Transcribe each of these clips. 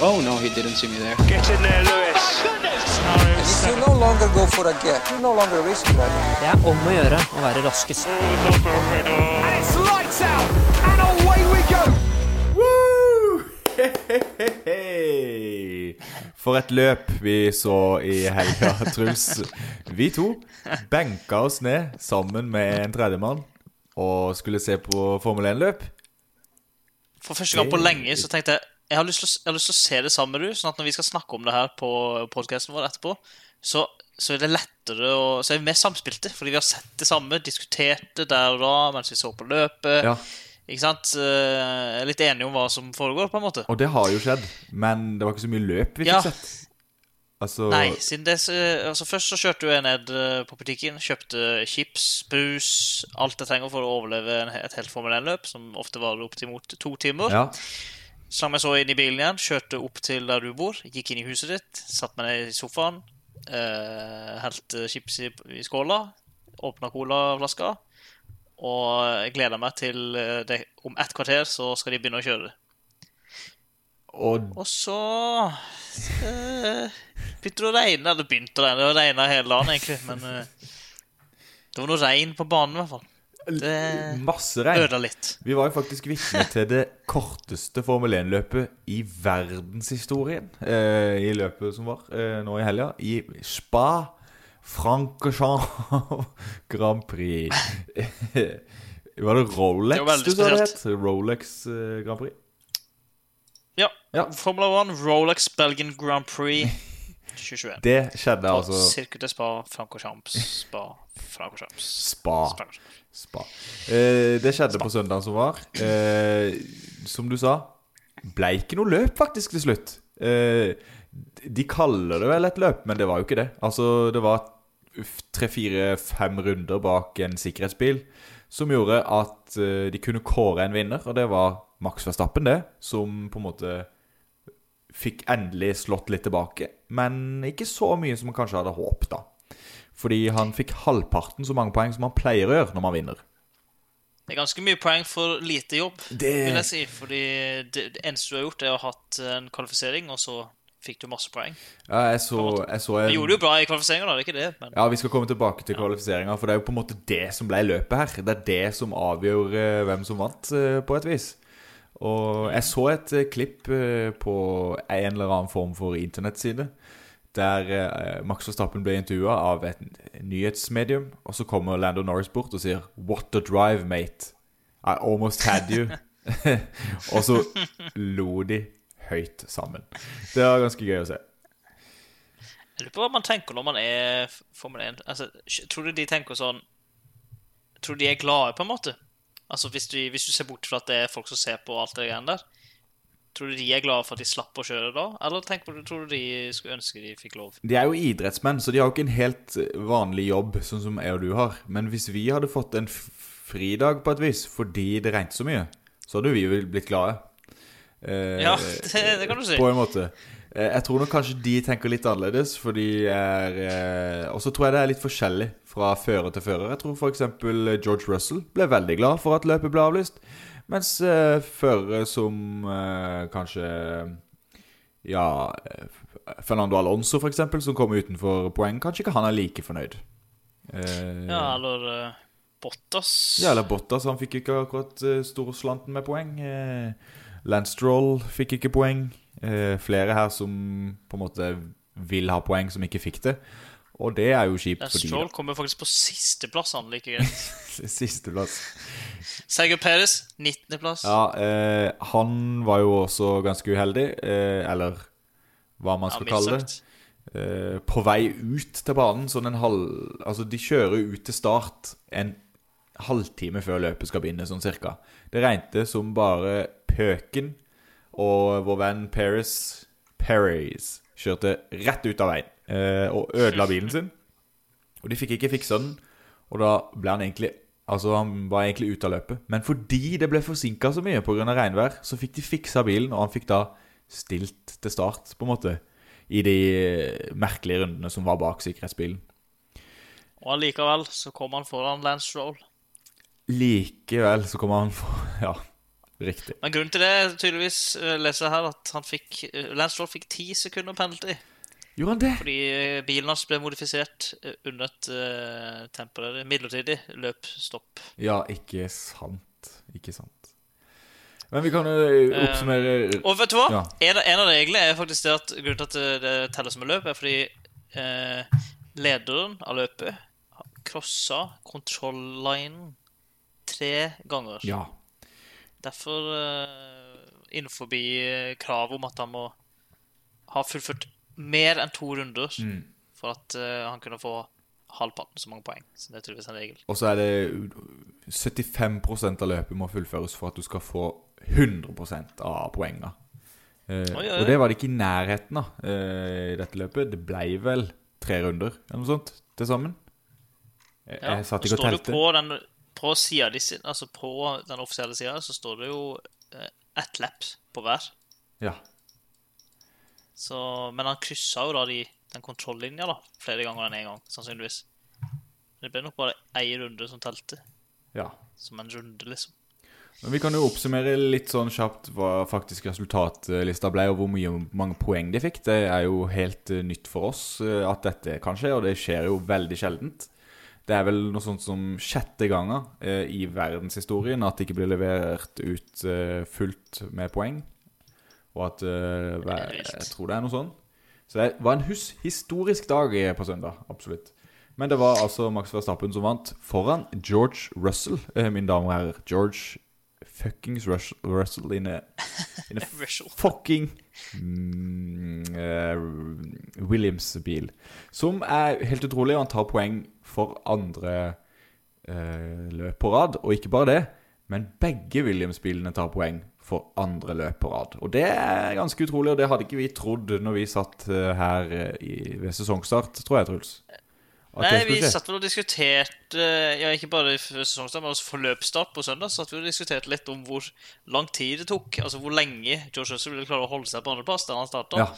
Oh no, he didn't see me there. Get in there, Lewis. If you no longer go for a gap, you no longer risk that. Det er om å gjøre å være raskest. It's lights out, and away we go. Hei! For et løp vi så i helga, Truls. Vi to benka oss ned sammen med en tredjemann og skulle se på Formel 1-løp. For første gang på lenge så tenkte jeg jeg har, lyst til, å- se det sammen med du, sånn at når vi skal snakke om det her på podkasten vår etterpå, så, så er det lettere å Så er vi mer samspilte, fordi vi har sett det samme, diskutert det der og da mens vi så på løpet. Ja, Ikke sant? Jeg Er litt enige om hva som foregår, på en måte. Og det har jo skjedd, men det var ikke så mye løp vi Ja. fikk sett. Altså Nei, siden det altså Først så kjørte jeg ned eh, på butikken, kjøpte chips, brus, alt jeg trenger for å overleve et helt Formel 1-løp, som ofte varer opp til mot to timer. Ja. Slang meg så inn i bilen igjen, kjørte opp til der du bor, gikk inn i huset ditt, satt meg ned i sofaen, uh, helte chips i, i skåla, åpna colaflaska, og jeg gleder meg til eh, det, om ett kvarter så skal de begynne å kjøre. Og Og så uh, begynte det å regne. Eller begynte å regne, det regna hele dagen, egentlig, men uh, det var noe regn på banen, i hvert fall. Det masse regn. ødela litt. Vi var jo faktisk vitne til det korteste Formel 1-løpet i verdenshistorien. Eh, I løpet som var eh, nå i helga. I Spa Francorchamps Grand Prix. var det Rolex Det var du sa det het? Rolex eh, Grand Prix? Ja. Ja. Formula 1, Rolex Belgian Grand Prix 2021. Det skjedde altså Circuit de Spa, Francorchamps, Spa, Francorchamps. Spa. Spa. Eh, det skjedde på søndagen som var. Eh, som du sa, ble ikke noe løp faktisk til slutt. Eh, de kaller det vel et løp, men det var jo ikke det. Altså, det var tre, fire, fem runder bak en sikkerhetsbil som gjorde at eh, de kunne kåre en vinner, og det var Max Verstappen, det, som på en måte fikk endelig slått litt tilbake, men ikke så mye som man kanskje hadde håpet, da. Fordi han fikk halvparten så mange poeng som han pleier å gjøre når man vinner. Det er ganske mye poeng for lite jobb, Det- vil jeg si. Fordi det, det eneste du har gjort, er å ha hatt en kvalifisering, og så fikk du masse poeng. Ja, jeg så, jeg så en... Du gjorde det jo bra i kvalifiseringa, det er ikke det, men Ja, vi skal komme tilbake til kvalifiseringa, for det er jo på en måte det som ble løpet her. Det er det som avgjør eh, hvem som vant, eh, på et vis. Og jeg så et eh, klipp eh, på en eller annen form for internettside der eh, Max Verstappen ble intervjua av et nyhetsmedium, og så kommer Lando Norris bort og sier 'What a drive, mate'. I almost had you. og så lo de høyt sammen. Det var ganske gøy å se. jeg lurer på hva man tenker når man er Formel 1. Altså, tror du de tenker sånn Tror du de er glade, på en måte? Altså, hvis du, hvis du ser bort fra at det er folk som ser på alt det greiene der. Tror du de er glade for at de slapp å kjøre da? Eller tenk på det, tror du de skulle ønske de fikk lov? De er jo idrettsmenn, så de har jo ikke en helt eh, vanlig jobb, sånn som jeg og du har. Men hvis vi hadde fått en fridag på et vis, fordi det regnet så mye, så hadde vi jo blitt glade. Eh, Ja, det, det kan du si. På en måte. Eh, Jeg tror nok kanskje de tenker litt annerledes, for de er eh, Og så tror jeg det er litt forskjellig fra fører til fører. Jeg tror f.eks. George Russell ble veldig glad for at løpet ble avlyst. Mens eh, førere som eh, kanskje Ja eh, Fernando Alonso, f.eks., som kom utenfor poeng, kanskje ikke han er like fornøyd. Eh, Ja, eller uh, Bottas. ja, eller Bottas, han fikk ikke akkurat uh, storslanten med poeng. Uh, Lance Stroll fikk ikke poeng. Eh, flere her som på en måte vil ha poeng, som ikke fikk det. Og det er jo kjipt for de. Stroll kommer faktisk på sisteplass, han like greit. Sisteplass. Sergio Perez, 19.-plass. Ja, eh, han var jo også ganske uheldig, eh, eller hva man skal ja, kalle det. Eh, på vei ut til banen, sånn en halv Altså, de kjører ut til start en halvtime før løpet skal begynne, sånn cirka. Det regnet som bare pøken, og vår venn Paris Perez kjørte rett ut av veien og ødela bilen sin. Og de fikk ikke fiksa den, og da ble han egentlig Altså, han var egentlig ute av løpet. Men fordi det ble forsinka så mye pga. regnvær, så fikk de fiksa bilen, og han fikk da stilt til start, på en måte, i de merkelige rundene som var bak sikkerhetsbilen. Og allikevel så kom han foran Lance Stroll. Likevel så kom han for Ja. Riktig. Men grunnen til det er tydeligvis eh, leser jeg her at han fikk eh, Lance Stroll fikk ti sekunder penalty Gjorde han det? fordi eh, bilen hans ble modifisert eh, under et uh, temporary, midlertidig løpstopp. Ja, ikke sant. Ikke sant. Men vi kan jo oppsummere Og vet du hva? Ja. En, en av reglene er faktisk det at grunnen til at det, teller som et løp, er fordi uh, lederen av løpet crossa kontrollinen tre ganger. Ja. Derfor uh, innenfor eh, kravet om at han må ha fullført mer enn to runder Mm. for at uh, han kunne få halvparten så mange poeng. Så det er tydeligvis en regel. Og så er det 75% av løpet må fullføres for at du skal få 100% av poengene. Uh. Og det var det ikke i nærheten av uh, i dette løpet. Det ble vel tre runder eller noe sånt til sammen. Jeg, Ja, jeg satt ikke og telte. på den, på de altså på den offisielle sida, så står det jo uh, ett lapp på hver. Ja. Så, men han kryssa jo da de, den kontrollinja da, flere ganger enn én en gang, sannsynligvis. Men Det ble nok bare én runde som telte. ja. Som en runde, liksom. Men vi kan jo oppsummere litt sånn kjapt hva faktisk resultatlista ble, og hvor mye, mange poeng de fikk. Det er jo helt eh, nytt for oss eh, at dette kan skje, og det skjer jo veldig sjeldent. Det er vel noe sånt som sjette ganger eh, i verdenshistorien at det ikke blir levert ut eh, fullt med poeng. Og at eh, vilt. Jeg tror det er noe sånn. Så det var en hus historisk dag eh, på søndag. Absolutt. Men det var altså Max Verstappen som vant, foran George Russell, eh, mine damer og herrer. George fuckings Rus Russell in a, in a fucking mm, uh, Williams-bil. Som er helt utrolig. og Han tar poeng for andre uh, løp på rad. Og ikke bare det, men begge Williams-bilene tar poeng for andre løp på rad. Og det er ganske utrolig, og det hadde ikke vi trodd når vi satt eh, her eh, i, ved sesongstart, tror jeg, Truls. Nei, vi satt vel og diskuterte Ja, ikke bare sesongstart, men også for løpsstart på søndag. satt vi og diskuterte litt om hvor lang tid det tok. Altså hvor lenge George Russell ville klare å holde seg på andreplass der han starta. Ja.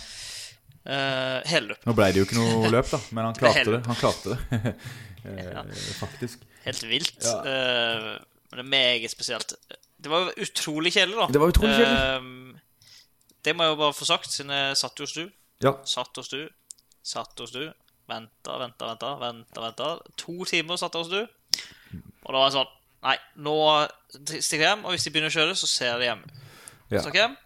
Uh, hele løpet. Nå ble det jo ikke noe løp, da, men han klarte det. Han klarte det. eh, faktisk. Helt vilt. Ja. Uh, men det er meget spesielt. Det var utrolig kjedelig, da. Det var utrolig kjedelig. Eh, det må jeg jo bare få sagt, siden jeg satt hos du. Ja. Satt hos du. Satt hos du. Venta, venta, venta. venta, venta. To timer satt jeg hos du. Og da var jeg sånn Nei, nå stikker jeg hjem, og hvis de begynner å kjøre, så ser jeg det hjemme. Ja. Så hjem,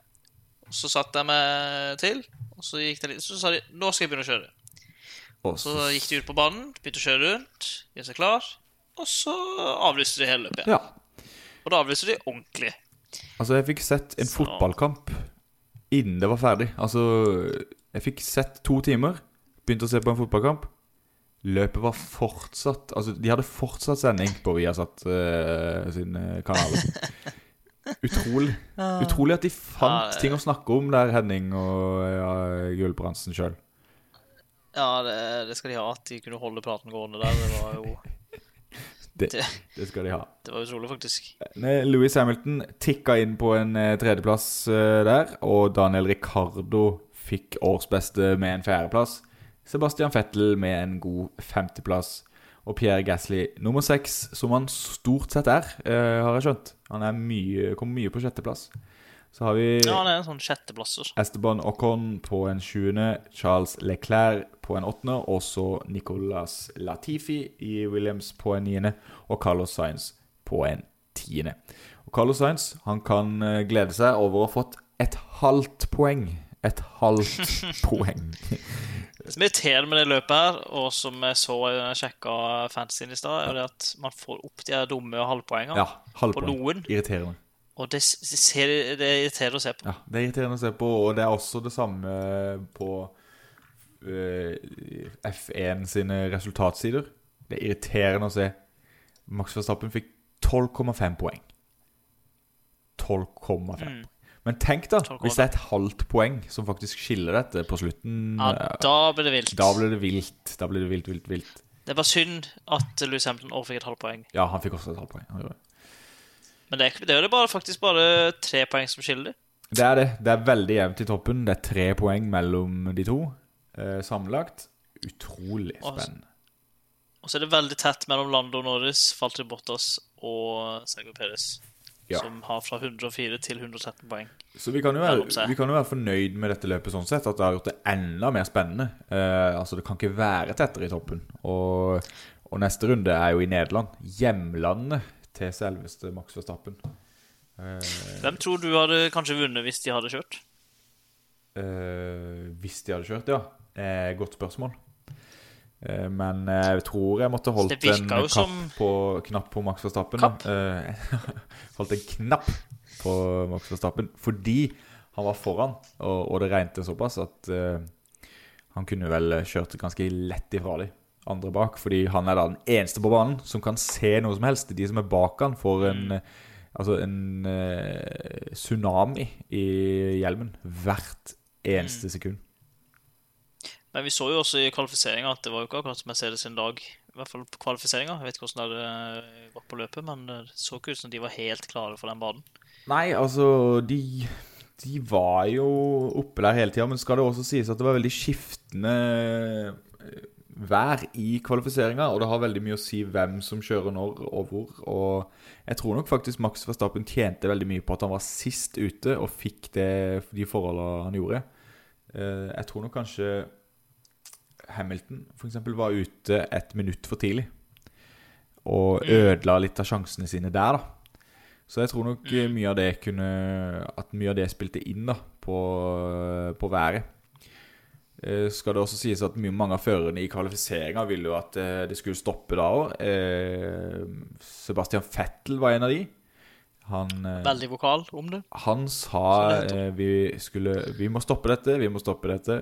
så satt jeg meg til, og så gikk det litt Så sa de nå skal jeg begynne å kjøre. Og Så gikk de ut på banen, begynte å kjøre rundt, gjøre seg klar, og så avlyste de hele løpet. Ja. Og da avlyser de ordentlig. Altså, jeg fikk sett en Så- fotballkamp innen det var ferdig. Altså, jeg fikk sett to timer, begynte å se på en fotballkamp. Løpet var fortsatt Altså, de hadde fortsatt sending på Viasat uh, sin eh, kanal. Utrolig. Utrolig at de fant Ja, det- ting å snakke om der, Henning og ja, Gulbrandsen sjøl. Ja, det, det skal de ha, at de kunne holde praten gående der. Det var jo Det, Det- skal de ha. det var utrolig, faktisk. Louis Hamilton tikka inn på en eh, tredjeplass eh, der, og Daniel Ricardo fikk årsbeste med en fjerdeplass. Sebastian Fettel med en god femteplass. Og Pierre Gasly nummer seks, som han stort sett er, eh, har jeg skjønt. Han er mye, kommer mye på sjetteplass. Så har vi Ja, han er en sånn sjetteplass. Esteban Ocon på en sjuende, Charles Leclerc på en åttende, og så Nicolas Latifi i Williams på en niende, og Carlos Sainz på en tiende. Og Carlos Sainz han kan eh, glede seg over å ha fått et halvt poeng. Et halvt poeng. Det som er irriterende med det løpet her, og som jeg så da jeg sjekka fantasyen i stad, er det at man får opp de her dumme halvpoengene. Ja, På halvpoeng. noen. Irriterende. Og det, ser, det er irriterende å se på. Ja, Det er irriterende å se på, og det er også det samme på eh, F1 sine resultatsider. Det er irriterende å se. Max Verstappen fikk 12,5 poeng. 12,5. Mm. Men tenk da, hvis det er et halvt poeng som faktisk skiller dette på slutten. Ja, eh, da blir det vilt. da blir det vilt. Da blir det vilt, vilt, vilt. Det var synd at Louis Hampton også fikk et halvt poeng. Ja, han fikk også et halvt poeng. Han gjorde det. Men det er, bare, faktisk bare tre poeng som skiller. Det er det. Det er veldig jevnt i toppen. Det er tre poeng mellom de to eh, sammenlagt. Utrolig spennende. Og så er det veldig tett mellom Lando Norris, Falter Bottas og Sergio Perez. Ja. som har fra 104 til 113 poeng. Så vi kan, være, vi kan jo være fornøyd med dette løpet sånn sett, at det har gjort det enda mer spennende. Eh, altså, det kan ikke være tettere i toppen. Og, og neste runde er jo i Nederland. Hjemlandet til selveste Max Verstappen. Eh, Hvem tror du hadde kanskje vunnet hvis de hadde kjørt? eh, hvis de hadde kjørt, ja. Eh, godt spørsmål. Eh, men jeg tror jeg måtte holdt en knapp, som- på, knapp på Max Verstappen. Eh, holdt en knapp på Max Verstappen fordi han var foran, og, og det regnet såpass at han kunne vel kjørt ganske lett ifra de andre bak, fordi han er da den eneste på banen som kan se noe som helst. De som er bak han får en, altså en uh, tsunami i hjelmen hvert eneste sekund. Men vi så jo også i kvalifiseringa at det var jo ikke akkurat Mercedes sin dag. I hvert fall på kvalifiseringa. Jeg vet ikke hvordan det gått på løpet, men det så ikke ut som de var helt klare for den banen. Nei, altså de, de var jo oppe der hele tida, men skal det også sies at det var veldig skiftende eh, vær i kvalifiseringa, og det har veldig mye å si hvem som kjører når og hvor. Og jeg tror nok faktisk Max Verstappen tjente veldig mye på at han var sist ute og fikk det, de forholdene han gjorde. Eh, Jeg tror nok kanskje Hamilton eksempel var ute et minutt for tidlig. Og ødela litt av sjansene sine der, da. Så jeg tror nok eh, mye av det kunne At mye av det spilte inn da på, på været. Eh, skal det også sies at mange av førerne i kvalifiseringa ville jo at eh, det skulle stoppe da òg. Eh, Sebastian Fettel var en av de. Han, Veldig vokal om det. han sa vi skulle Vi må stoppe dette, vi må stoppe dette.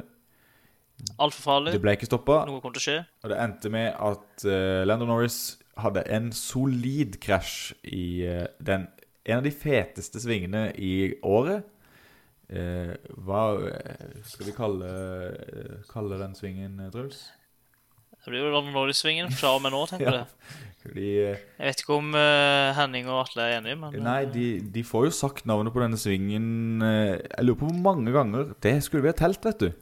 Altfor farlig. Det ble ikke stoppa. Noe kommer til å skje. Og det endte med at uh, Landon Norris hadde en solid krasj i uh, den, en av de feteste svingene i året. Eh, hva eh, skal vi kalle, eh, kalle den svingen, eh, Truls? Det blir jo Norris-svingen fra og med nå, tenker Ja. jeg. Fordi eh, Jeg vet ikke om eh, Henning og Atle er enige, men Nei, de, de får jo sagt navnet på denne svingen eh, Jeg lurer på hvor mange ganger Det skulle vi ha telt, vet du.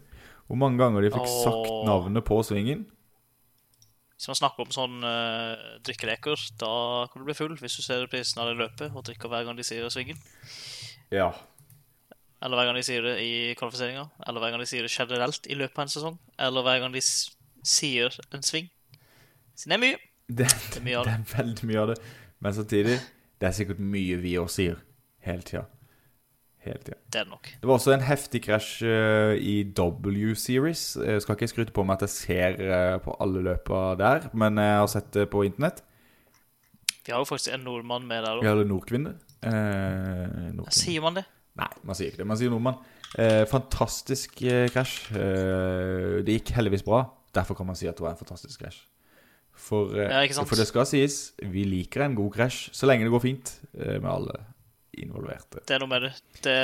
Hvor mange ganger de fikk sagt navnet på svingen. hvis man snakker om sånn eh, drikkeleker, da kan du bli full hvis du ser prisen av det løpet og drikker hver gang de sier svingen. Ja. Eller hver gang de sier det i kvalifiseringa. Eller hver gang de sier det generelt i løpet av en sesong. Eller hver gang de sier en sving. Så det er mye. Det, Det er mye av det det. er veldig mye av det. Men samtidig, det er sikkert mye vi òg sier hele tida. Hele tida. Det er det nok. Det var også en heftig krasj uh, i W-series. Jeg skal ikke skryte på meg at jeg ser uh, på alle løpa der, men jeg har sett det på internett. Vi har jo faktisk en nordmann med der Vi har hadde Nordkvinne. Eh, Nordkvinne. Sier man det? Nei, man sier ikke det. Man sier nordmann. Eh, fantastisk eh, krasj. Eh, det gikk heldigvis bra. Derfor kan man si at det var en fantastisk krasj. For, eh, Ja, for det skal sies, vi liker en god krasj så lenge det går fint eh, med alle involverte. Det er noe med det. det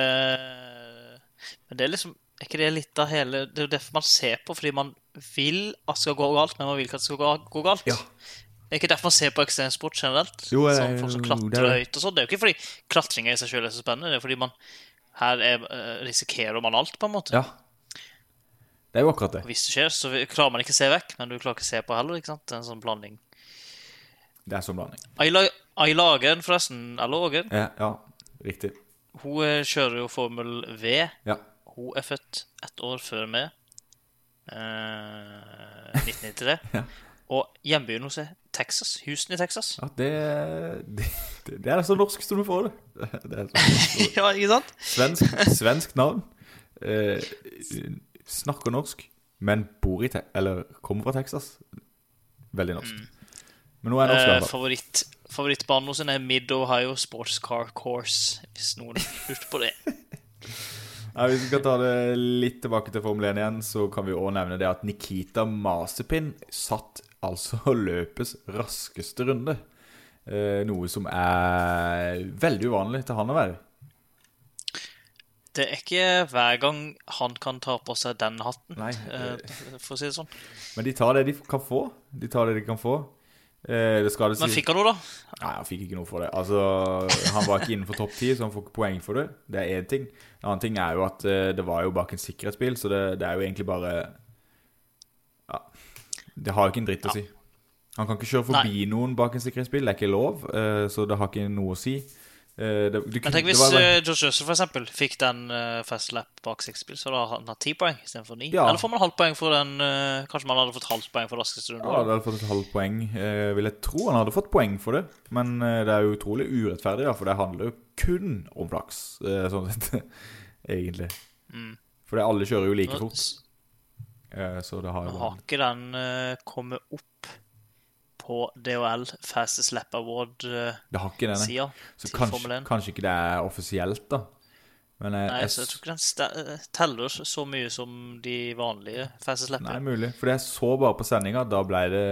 men det er liksom Er ikke det litt av hele Det er jo derfor man ser på, fordi man vil at det skal gå galt, men man vil ikke at det skal gå, gå galt. Ja. Det er ikke derfor man ser på ekstremsport generelt. Jo, sånn folk som klatrer er det. høyt og sånn. Det er jo ikke fordi klatring i seg selv er så spennende, det er fordi man her er, eh, risikerer man alt, på en måte. Ja. Det er jo akkurat det. Og hvis det skjer, så klarer man ikke å se vekk, men du klarer ikke å se på heller. ikke sant? Det er en sånn blanding. Det er sånn blanding. Ayla Agen, forresten, eller Ågen, Ja, ja riktig. hun eh, kjører jo Formel V. Ja. Hun er født ett år før meg. Eh, 1993. Ja. Og hjembyen hos Texas. Houston i Texas. ja det, det, det er så norsk som du får det. Det er ja, ikke sant? Svensk, svensk navn. Eh, snakker norsk, men bor i Eller kommer fra Texas. Veldig norsk. Men nå er norsk, Eh, favoritt, favorittbanen hos henne er Mid-Ohio Sports Car Course, hvis noen lurte på det. Nei, Hvis vi skal ta det litt tilbake til Formel 1 igjen, så kan vi òg nevne det at Nikita Masepin satt altså løpets raskeste runde. Eh, noe som er veldig uvanlig til han å være. Det er ikke hver gang han kan ta på seg den hatten, Nei, eh, for å si det sånn. Men de tar det de kan få. De tar det de kan få. Eh, det Men fikk han noe, da? Nei, han fikk ikke noe for det. Altså, Han var ikke innenfor topp ti, så han får ikke poeng for det. Det er én ting. En annen ting er jo at eh, det var jo bak en sikkerhetsbil, så det, det er jo egentlig bare Ja. Det har jo ikke en dritt å si. Han kan ikke kjøre forbi noen bak en sikkerhetsbil, det er ikke lov, eh, så det har ikke noe å si. Eh, det, det, Men tenk det hvis eh, George Russell for eksempel fikk den uh, fast lap bak seks spill, så hadde han hatt ti poeng istedenfor ni. Ja. Eller får man halvt poeng for den uh, Kanskje man hadde fått halvt poeng for raskeste runde? Ja, han hadde fått et halvt poeng. Uh, vil jeg tro han hadde fått poeng for det. Men eh, det er jo utrolig urettferdig, da, for det handler jo kun om flaks. Eh, sånn sett, egentlig. Mm. For alle kjører jo like fort. Eh, så det har jo Har ikke den eh, kommet opp på DHL Fastest Lap Award-sida nei. Så kanskje, Formel 1? kanskje ikke det er offisielt, da. Men jeg, Nei, så jeg tror ikke den teller så mye som de vanlige Fastest Lap. Nei, mulig. For jeg så bare på sendinga. Da ble det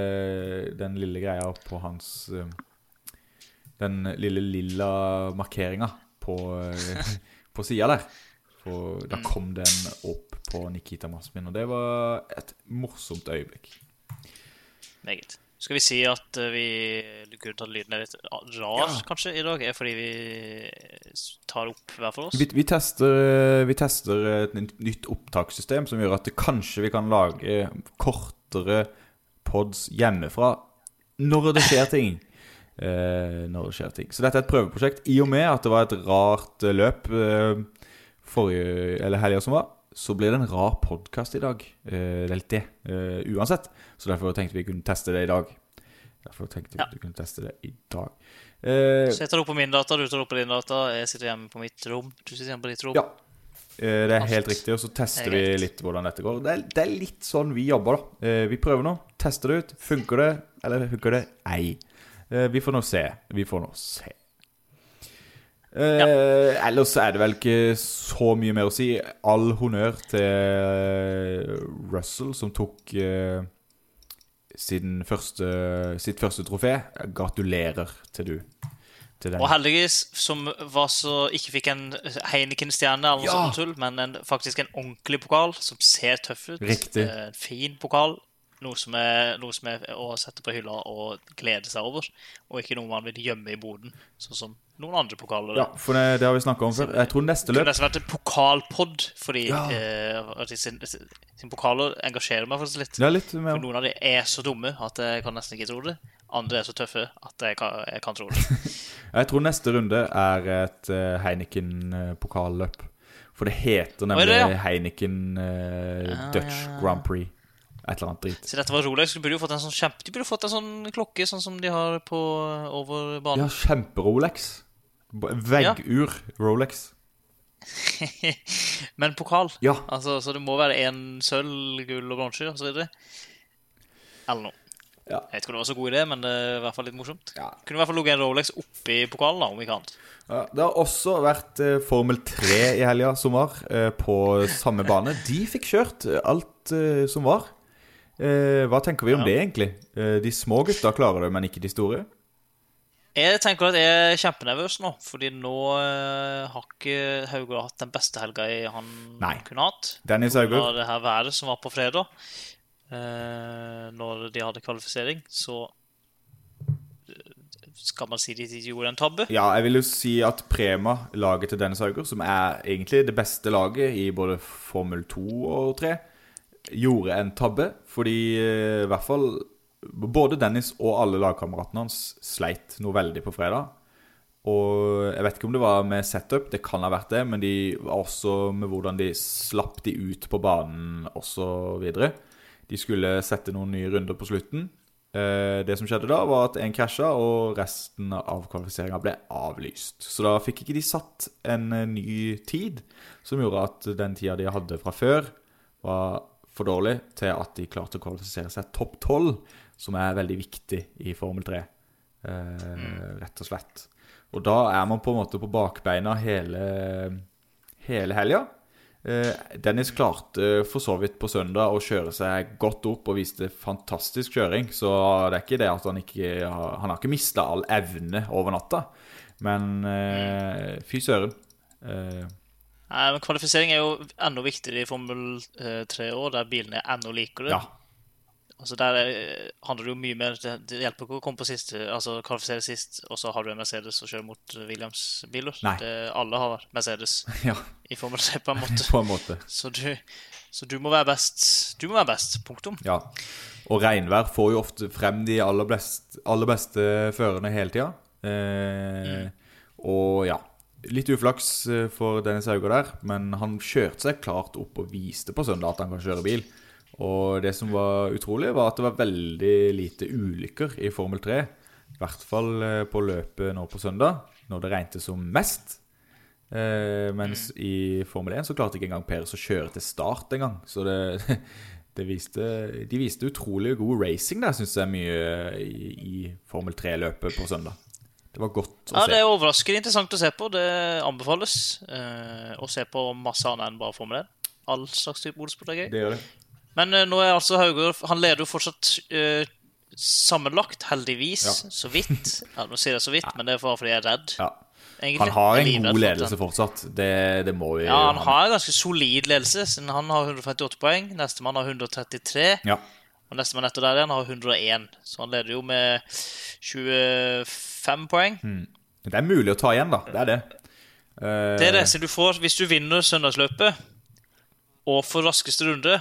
den lille greia på hans eh, Den lille lilla markeringa på, eh, på sida der. For da kom den opp på Nikita Masmin, og det var et morsomt øyeblikk. Meget. Skal vi si at eh, vi Grunnen til at lyden er litt rar Ja. kanskje i dag, er fordi vi tar opp hver for oss? Vi, vi, tester, vi tester et nytt- opptakssystem som gjør at det kanskje vi kan lage kortere pods hjemmefra når det skjer ting. Eh, når det skjer ting. Så dette er et prøveprosjekt. I og med at det var et rart eh, løp eh, forrige, eller helga som var, så blir det en rar podkast i dag. Eh, det er litt det, eh, uansett. Så derfor tenkte vi kunne teste det i dag. Derfor tenkte vi Ja. kunne teste det i dag. Eh, Så jeg tar opp på min data, du tar opp på din data. Jeg sitter hjemme på mitt rom. Du sitter hjemme på ditt rom. Ja. Eh, Det er helt Alt. riktig, og så tester er vi litt hvordan dette går. Det er, det er litt sånn vi jobber, da. Eh, Vi prøver nå, tester det ut. Funker det, eller funker det ei? Eh, Vi får nå se. Vi får nå se. Eh, Ellers er det vel ikke så mye mer å si. All honnør til Russell, som tok eh, sin første, sitt første trofé. Gratulerer til du. Til den. Og heldigvis, som var så ikke fikk en Heineken-stjerne, eller Ja. sånt tull, men en, faktisk en ordentlig pokal som ser tøff ut. Riktig. Eh, En fin pokal. Noe som, er, noe som er å sette på hylla og glede seg over. Og ikke noe man vil gjemme i boden, sånn som noen andre pokaler. Ja, for det, det har vi snakka om før. Jeg tror neste løp Det kunne nesten vært en pokalpod, fordi Ja. eh, sin, sin pokaler engasjerer meg faktisk litt. Er litt For noen av de er så dumme at jeg kan nesten ikke tro det. Andre er så tøffe at jeg kan, jeg kan tro det. Jeg tror neste runde er et uh, Heineken-pokalløp. For det heter nemlig det, ja? Heineken eh, Ah, Dutch ja, ja. Grand Prix. Et eller annet drit. Så dette var Rolex. Du burde jo fått en sånn kjempe De burde fått en sånn klokke sånn som de har på over Ja, banen. kjempe-Rolex. B- ja. Rolex. Men pokal. Ja. Altså, så det må være én sølv, gull og bronse videre. Eller noe. Ja. Jeg vet ikke om det var så god idé, men det er i hvert fall litt morsomt. Ja. Kunne i hvert fall ligget en Rolex oppi pokalen, da, om ikke annet. Ja, det har også vært eh, Formel 3 i helga som var, eh, på samme bane. De fikk kjørt eh, alt eh, som var. Eh, hva tenker vi om det, egentlig? Eh, de små gutta klarer det, men ikke de store? Jeg tenker at jeg er kjempenervøs nå, fordi nå eh, har ikke Hauger hatt den beste helga han Nei. kunne hatt. Dennis Hauger. av det her været som var på fredag, eh, når de hadde kvalifisering, så eh, skal man si de gjorde en tabbe. Ja, jeg vil jo si at Prema, laget til Dennis Hauger, som er egentlig det beste laget i både Formel 2 og 3, gjorde en tabbe. Fordi i hvert fall både Dennis og alle lagkameratene hans sleit noe veldig på fredag. Og jeg vet ikke om det var med setup, det kan ha vært det, men de var også med hvordan de slapp de ut på banen osv. De skulle sette noen nye runder på slutten. Eh, Det som skjedde da, var at en krasja, og resten av kvalifiseringa ble avlyst. Så da fikk ikke de satt en eh, ny tid, som gjorde at den tida de hadde fra før, var for dårlig til at de klarte å kvalifisere seg topp tolv, som er veldig viktig i Formel 3. Eh, rett og slett. Og da er man på en måte på bakbeina hele, hele helga. Eh, Dennis klarte for så vidt på søndag å kjøre seg godt opp og viste fantastisk kjøring. Så det er ikke det at han ikke Han har ikke mista all evne over natta. Men eh, fy søren. Eh, Nei, men Kvalifisering er jo enda viktigere i Formel eh, 3 år, der bilene er enda likere. ja. Altså Der er, handler det jo mye mer Det, det hjelper ikke å komme på siste, altså kvalifisere sist, og så har du en Mercedes og kjører mot Williams-biler. Nei. Det, alle har Mercedes ja. i Formel 3, på en måte. På en måte. Så du, så du må være best. Du må være best. Punktum. Ja. Og regnvær får jo ofte frem de aller beste, aller beste førerne hele tida. Eh, Og ja, litt uflaks eh, for Dennis Hauger der, men han kjørte seg klart opp og viste på søndag at han kan kjøre bil. Og det som var utrolig, var at det var veldig lite ulykker i Formel 3. I hvert fall eh, på løpet nå på søndag, når det regnet som mest. Eh, mens i Formel 1 så klarte ikke engang Peres å kjøre til start engang. Så det, det viste, de viste utrolig god racing der, syns jeg, mye i, i Formel 3-løpet på søndag. Det var godt å Ja, se. det er overraskende interessant å se på. Det anbefales eh, å se på masse annet enn bare Formel 1. All slags type motorsport er gøy. Det gjør det. Men eh, nå er altså Hauger Han leder jo fortsatt uh, sammenlagt, heldigvis. Ja. Så vidt. Ja, nå sier jeg så vidt, men det er bare fordi jeg er redd. Ja. egentlig. Han har en god ledelse fortsatt. Det, det må vi Ja, han har en ganske solid ledelse. Siden han har 158 poeng. Nestemann har 133. Ja. Og nestemann etter der igjen har 101. Så han leder jo med 25 poeng. Det er mulig å ta igjen, da. Det er det. Uh... Det er det. Så du får, hvis du vinner søndagsløpet og får raskeste runde,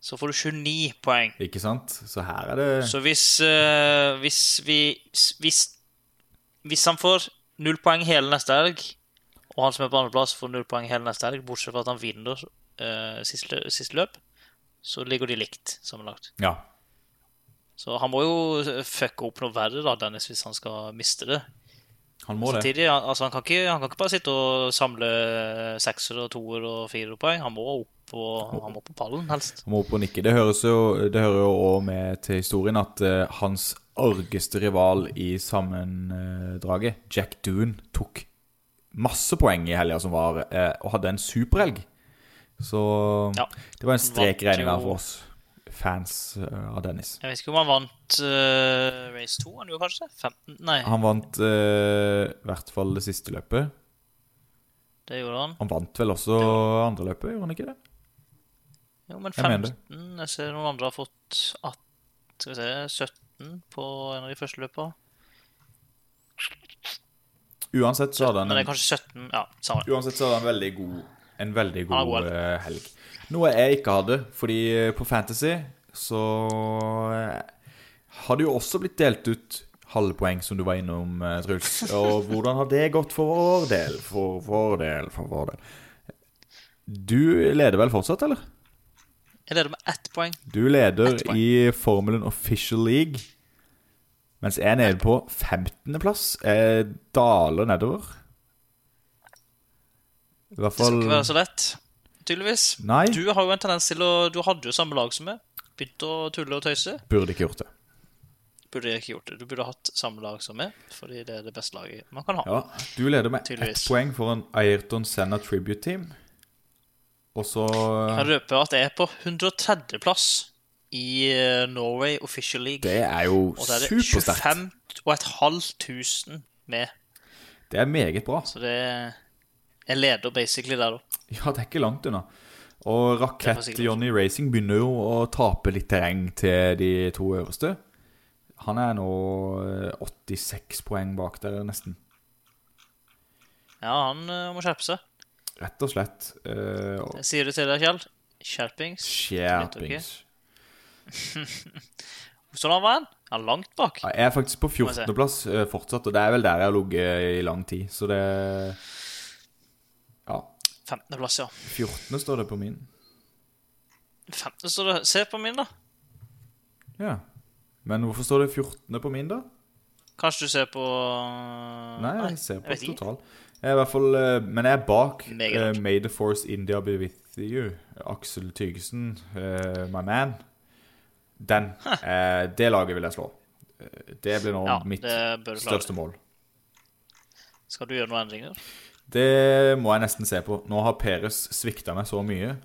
så får du 29 poeng. ikke sant? Så her er det Så hvis, uh, hvis vi hvis, hvis han får null poeng hele neste helg, og han som er på andreplass får null poeng hele neste helg, bortsett fra at han vinner uh, siste, siste løp, så ligger de likt sammenlagt. Ja. Så han må jo fucke opp noe verre, da, Dennis, hvis han skal miste det. Han må det. Han- altså, han, kan ikke, han kan ikke bare sitte og samle sekser og toer og fire poeng. Han må opp på, han må på pallen, helst. Han må opp og nikke. Det høres jo Det hører jo òg med til historien at uh, hans argeste rival i sammendraget, Jack Doon, tok masse poeng i helga som var, uh, og hadde en superhelg. Så Ja. det var en strek i der for oss fans eh, av Dennis. Jeg vet ikke om han vant uh, race 2, han gjorde kanskje det? 15? Nei, Han vant i i hvert fall det siste løpet. det gjorde han. Han vant vel også andre løpet, gjorde han ikke det? Jo, men 15 Jeg ser noen andre har fått 18, skal vi se, 17 på en av de første løpene. Uansett så hadde han Men det er kanskje 17, ja, samme. uansett så hadde han en veldig god, en veldig har god god eh, helg. Noe jeg ikke hadde, fordi eh, på Fantasy så eh, har det jo også blitt delt ut halvpoeng, som du var innom, Truls. Og hvordan har det gått for vår del? For vår del, for vår del. Du leder vel fortsatt, eller? Jeg leder med ett poeng. Du leder poeng. i Formelen Official League, mens jeg er nede på 15.-plass. Jeg daler nedover. I hvert Det skal ikke være så lett, tydeligvis. Nei. Du har jo en tendens til å Du hadde jo samme lag som meg. Begynt å tulle og tøyse. Burde ikke gjort det. Burde ikke gjort det. Du burde hatt samme lag som meg, fordi det er det beste laget man kan ha. Ja, Du leder med ett poeng for en Ayrton Senna Tribute Team. Og så Jeg kan røpe at jeg er på 130.-plass i eh, Norway Official League. Det er jo og så er det supersterkt. 25 og et halvt tusen med. Det er meget bra. Så det Jeg leder basically der, da. Ja, det er ikke langt unna. Og Det er for Rakett sikkert. Johnny Racing begynner jo å tape litt terreng til de to øverste. Han er nå eh, 86 poeng bak der, nesten. Ja, han eh, må skjerpe seg. Rett og slett. Uh, og sier du til deg, Kjell. Skjerpings. Skjerpings. Han var han? Han er langt bak. Ja, Jeg er faktisk på Må jeg se. 14.-plass fortsatt, og det er vel der jeg har ligget i lang tid. Så det Ja. 15.-plass, ja. 14. står det på min. 15. står det Se på min, da. Ja. Men hvorfor står det 14. på min, da? Kanskje du ser på Nei, jeg ser på ikke. total. Jeg er i hvert fall eh, Men jeg er bak eh. May the Force India be with you. Aksel Tygesen, uh, my man. Den. Uh, det laget vil jeg slå. Det blir nå Ja, mitt største mål. Skal du gjøre noen endringer? Det må jeg nesten se på. Nå har Peres svikta meg så mye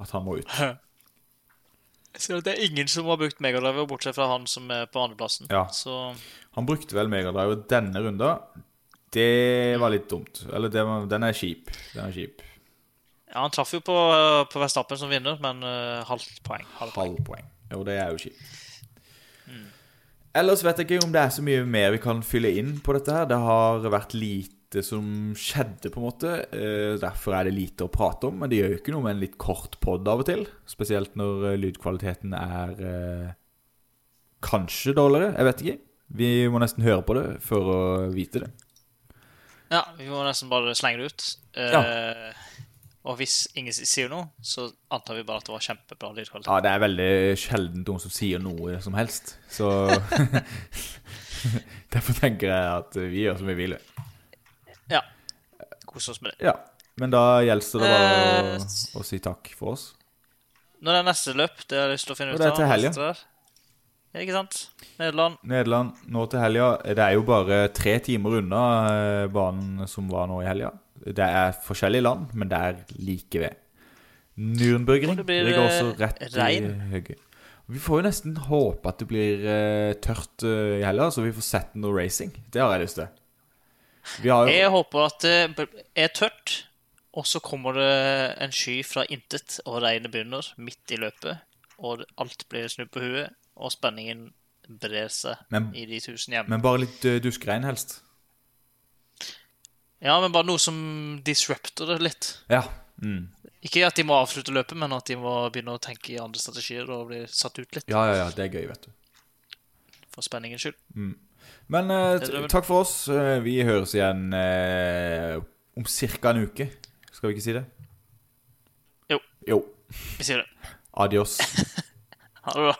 at han må ut. Jeg ser at det er ingen som har brukt megadriver, bortsett fra han som er på andreplassen. Ja. Så Han brukte vel Megadriver denne runden. Det var litt dumt. Eller det var, den er kjip. Den er kjip. Ja, han traff jo på, på Vestappen som vinner, men uh, halvt poeng. Halvt poeng. Halv poeng. Jo, det er jo kjipt. Ellers vet jeg ikke om det er så mye mer vi kan fylle inn på dette her. Det har vært lite som skjedde, på en måte. Eh, Derfor er det lite å prate om. Men det gjør jo ikke noe med en litt kort pod av og til. Spesielt når eh, lydkvaliteten er eh, kanskje dårligere. Jeg vet ikke. Vi må nesten høre på det for å vite det. Ja, vi må nesten bare slenge det ut. Eh, Og hvis ingen sier noe, så antar vi bare at det var kjempebra lydkvalitet. Ja, det er veldig sjelden noen som sier noe som helst. Så Derfor tenker jeg at vi gjør som vi vil. Ja. Kos oss med det. Ja. Men da gjelder det bare å, Eh, å si takk for oss. Når det er neste løp, det har jeg lyst til å finne ut av. det er til helga. Ja, ikke sant? Nederland. Nederland nå til helga. Det er jo bare tre timer unna eh, banen som var nå i helga. Det er forskjellige land, men det er like ved. Nürnbergring ligger også eh, rett regn. i høyre. Vi får jo nesten håpe at det blir eh, tørt eh, i helga, så vi får sett noe racing. Det har jeg lyst til. Vi har jo Jeg håper at det er tørt, og så kommer det en sky fra intet, og regnet begynner midt i løpet, og alt blir snudd på huet, og spenningen brer seg Men- i de tusen hjem. Men bare litt uh, duskregn, helst. Ja, men bare noe som disrupter det litt. Ja. Mm. Ikke at de må avslutte løpet, men at de må begynne å tenke i andre strategier og bli satt ut litt, ja, ja, ja. Det er gøy, vet du. for spenningens skyld. Men vel- takk for oss. Eh, vi høres igjen uh, om ca. en uke. Skal vi ikke si det? Jo. Jo. Vi sier det. Adios. Ha det bra.